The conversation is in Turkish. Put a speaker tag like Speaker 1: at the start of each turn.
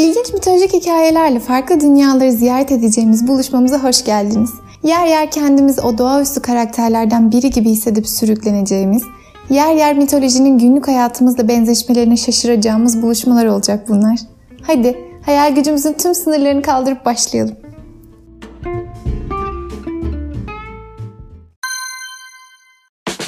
Speaker 1: İlginç mitolojik hikayelerle farklı dünyaları ziyaret edeceğimiz buluşmamıza hoş geldiniz. Yer yer kendimizi o doğaüstü karakterlerden biri gibi hissedip sürükleneceğimiz, yer yer mitolojinin günlük hayatımızla benzeşmelerine şaşıracağımız buluşmalar olacak bunlar. Hadi hayal gücümüzün tüm sınırlarını kaldırıp başlayalım.